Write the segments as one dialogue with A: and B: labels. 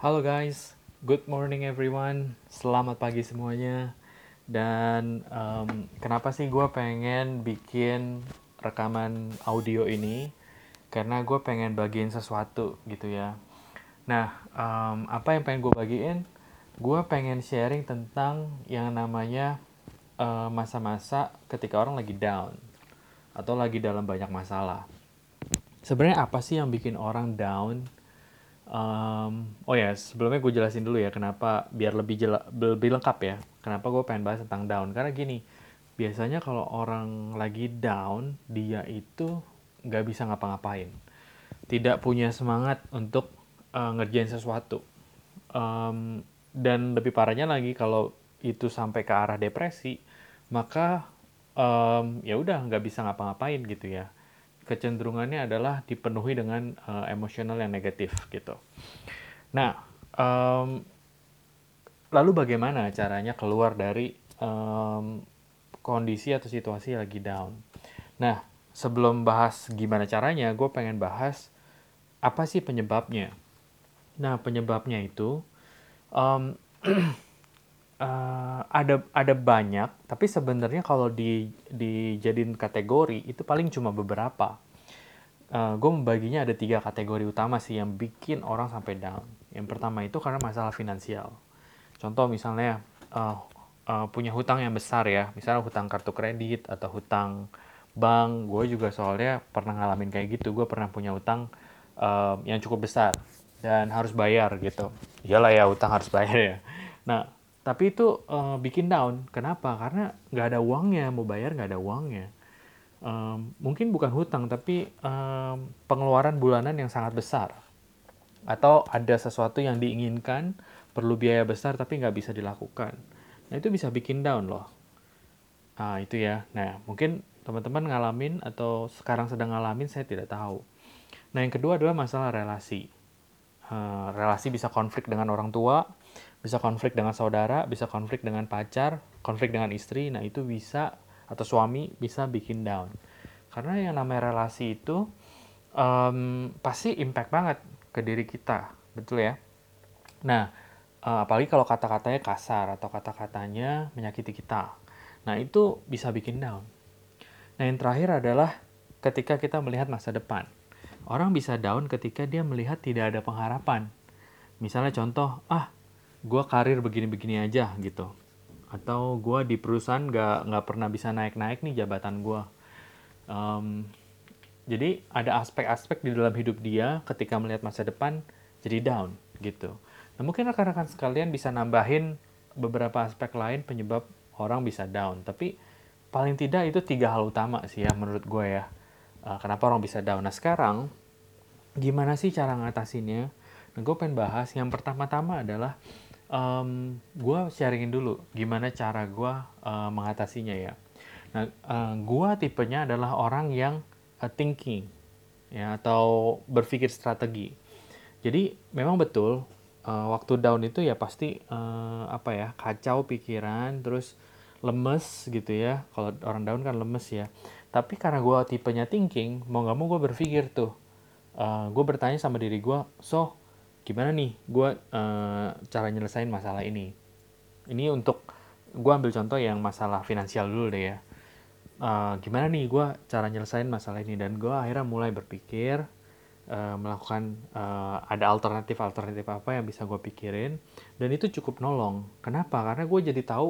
A: Halo guys, good morning everyone. Selamat pagi semuanya. Dan um, kenapa sih gue pengen bikin rekaman audio ini? Karena gue pengen bagiin sesuatu gitu ya. Nah, um, apa yang pengen gue bagiin? Gue pengen sharing tentang yang namanya uh, masa-masa uh, ketika orang lagi down atau lagi dalam banyak masalah. Sebenarnya apa sih yang bikin orang down? Um, oh ya, sebelumnya gue jelasin dulu ya kenapa biar lebih jela, lebih lengkap ya. Kenapa gue pengen bahas tentang down? Karena gini, biasanya kalau orang lagi down, dia itu nggak bisa ngapa-ngapain, tidak punya semangat untuk uh, ngerjain sesuatu. Um, dan lebih parahnya lagi kalau itu sampai ke arah depresi, maka um, ya udah nggak bisa ngapa-ngapain gitu ya kecenderungannya adalah dipenuhi dengan uh, emosional yang negatif gitu. Nah, um, lalu bagaimana caranya keluar dari um, kondisi atau situasi lagi down? Nah, sebelum bahas gimana caranya, gue pengen bahas apa sih penyebabnya. Nah, penyebabnya itu um, uh, ada ada banyak, tapi sebenarnya kalau di dijadiin kategori itu paling cuma beberapa. Uh, gue membaginya ada tiga kategori utama sih yang bikin orang sampai down. Yang pertama itu karena masalah finansial. Contoh misalnya uh, uh, punya hutang yang besar ya, misalnya hutang kartu kredit atau hutang bank. Gue juga soalnya pernah ngalamin kayak gitu. Gue pernah punya hutang uh, yang cukup besar dan harus bayar gitu. Iyalah ya hutang harus bayar ya. Nah tapi itu uh, bikin down. Kenapa? Karena nggak ada uangnya, mau bayar nggak ada uangnya. Um, mungkin bukan hutang, tapi um, pengeluaran bulanan yang sangat besar. Atau ada sesuatu yang diinginkan, perlu biaya besar tapi nggak bisa dilakukan. Nah itu bisa bikin down loh. Nah itu ya. Nah mungkin teman-teman ngalamin atau sekarang sedang ngalamin, saya tidak tahu. Nah yang kedua adalah masalah relasi. Uh, relasi bisa konflik dengan orang tua, bisa konflik dengan saudara, bisa konflik dengan pacar, konflik dengan istri. Nah, itu bisa atau suami bisa bikin down. Karena yang namanya relasi itu um, pasti impact banget ke diri kita, betul ya? Nah, uh, apalagi kalau kata-katanya kasar atau kata-katanya menyakiti kita. Nah, itu bisa bikin down. Nah, yang terakhir adalah ketika kita melihat masa depan. Orang bisa down ketika dia melihat tidak ada pengharapan. Misalnya contoh, ah gue karir begini-begini aja gitu. Atau gue di perusahaan gak nggak pernah bisa naik-naik nih jabatan gue um, jadi ada aspek-aspek di dalam hidup dia ketika melihat masa depan jadi down gitu. Nah mungkin rekan-rekan sekalian bisa nambahin beberapa aspek lain penyebab orang bisa down. Tapi paling tidak itu tiga hal utama sih ya menurut gue ya uh, kenapa orang bisa down. Nah sekarang gimana sih cara ngatasinnya? Nah gue pengen bahas. Yang pertama-tama adalah um, gue sharingin dulu gimana cara gue uh, mengatasinya ya. Nah, uh, eh, gue tipenya adalah orang yang uh, thinking ya atau berpikir strategi. Jadi memang betul uh, waktu down itu ya pasti uh, apa ya kacau pikiran terus lemes gitu ya. Kalau orang down kan lemes ya. Tapi karena gue tipenya thinking, mau nggak mau gue berpikir tuh. Uh, gue bertanya sama diri gue, so gimana nih gue uh, cara nyelesain masalah ini? Ini untuk gue ambil contoh yang masalah finansial dulu deh ya. Uh, gimana nih gue cara nyelesain masalah ini? Dan gue akhirnya mulai berpikir uh, melakukan uh, ada alternatif alternatif apa yang bisa gue pikirin. Dan itu cukup nolong. Kenapa? Karena gue jadi tahu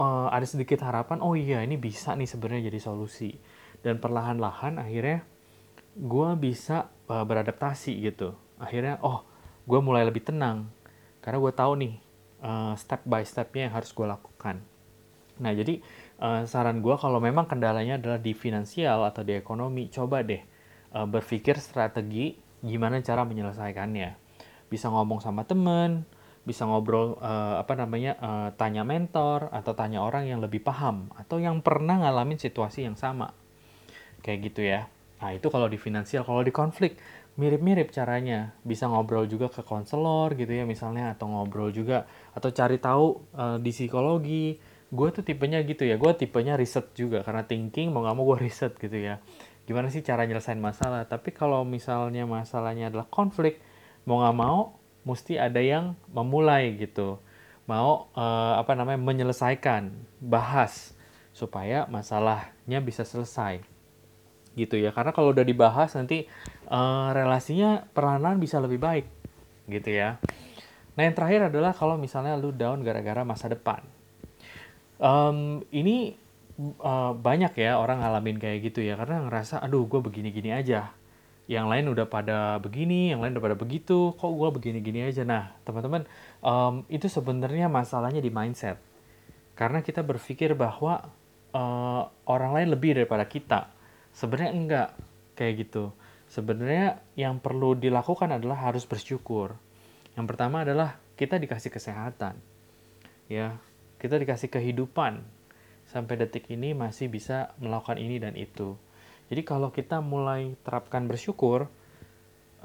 A: uh, ada sedikit harapan oh iya ini bisa nih sebenarnya jadi solusi. Dan perlahan-lahan akhirnya gue bisa uh, beradaptasi gitu. Akhirnya oh gue mulai lebih tenang karena gue tahu nih uh, step by stepnya yang harus gue lakukan. Nah jadi uh, saran gue kalau memang kendalanya adalah di finansial atau di ekonomi, coba deh uh, berpikir strategi gimana cara menyelesaikannya. Bisa ngomong sama temen, bisa ngobrol uh, apa namanya uh, tanya mentor atau tanya orang yang lebih paham atau yang pernah ngalamin situasi yang sama kayak gitu ya. Nah itu kalau di finansial, kalau di konflik mirip-mirip caranya. Bisa ngobrol juga ke konselor gitu ya misalnya atau ngobrol juga atau cari tahu uh, di psikologi. Gue tuh tipenya gitu ya gue tipenya riset juga karena thinking mau nggak mau gue riset gitu ya. Gimana sih cara nyelesain masalah? Tapi kalau misalnya masalahnya adalah konflik mau nggak mau mesti ada yang memulai gitu. Mau uh, apa namanya menyelesaikan bahas supaya masalahnya bisa selesai gitu ya karena kalau udah dibahas nanti uh, relasinya perlahan bisa lebih baik gitu ya nah yang terakhir adalah kalau misalnya lu down gara-gara masa depan um, ini uh, banyak ya orang ngalamin kayak gitu ya karena ngerasa aduh gue begini-gini aja yang lain udah pada begini, yang lain udah pada begitu, kok gue begini-gini aja. Nah, teman-teman, um, itu sebenarnya masalahnya di mindset. Karena kita berpikir bahwa uh, orang lain lebih daripada kita. Sebenarnya enggak kayak gitu. Sebenarnya yang perlu dilakukan adalah harus bersyukur. Yang pertama adalah kita dikasih kesehatan. Ya, kita dikasih kehidupan. Sampai detik ini masih bisa melakukan ini dan itu jadi kalau kita mulai terapkan bersyukur,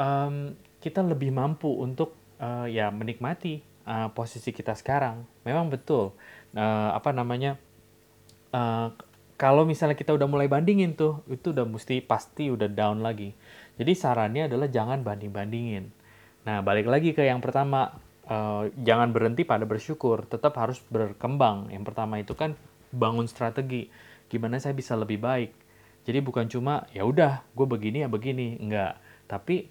A: um, kita lebih mampu untuk uh, ya menikmati uh, posisi kita sekarang. Memang betul, uh, apa namanya? Uh, kalau misalnya kita udah mulai bandingin tuh, itu udah mesti pasti udah down lagi. Jadi sarannya adalah jangan banding-bandingin. Nah, balik lagi ke yang pertama, uh, jangan berhenti pada bersyukur, tetap harus berkembang. Yang pertama itu kan bangun strategi, gimana saya bisa lebih baik jadi bukan cuma ya udah gue begini ya begini, enggak. Tapi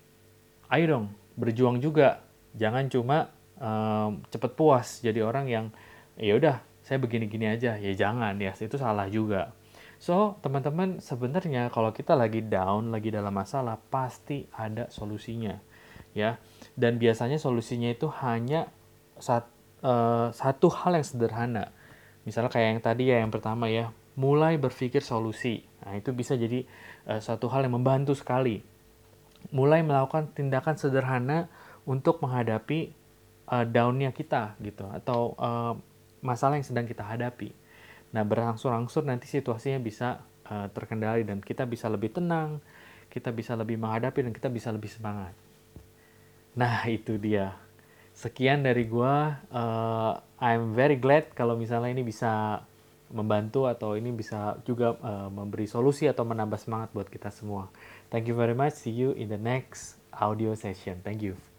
A: ayo dong berjuang juga. Jangan cuma um, cepet puas jadi orang yang ya udah saya begini-gini aja. Ya jangan ya itu salah juga. So teman-teman sebenarnya kalau kita lagi down, lagi dalam masalah pasti ada solusinya ya. Dan biasanya solusinya itu hanya sat, uh, satu hal yang sederhana. Misalnya kayak yang tadi ya yang pertama ya mulai berpikir solusi. Nah, itu bisa jadi uh, satu hal yang membantu sekali. Mulai melakukan tindakan sederhana untuk menghadapi uh, downnya kita gitu atau uh, masalah yang sedang kita hadapi. Nah, berangsur-angsur nanti situasinya bisa uh, terkendali dan kita bisa lebih tenang, kita bisa lebih menghadapi dan kita bisa lebih semangat. Nah, itu dia. Sekian dari gua. Uh, I'm very glad kalau misalnya ini bisa membantu atau ini bisa juga uh, memberi solusi atau menambah semangat buat kita semua. Thank you very much. See you in the next audio session. Thank you.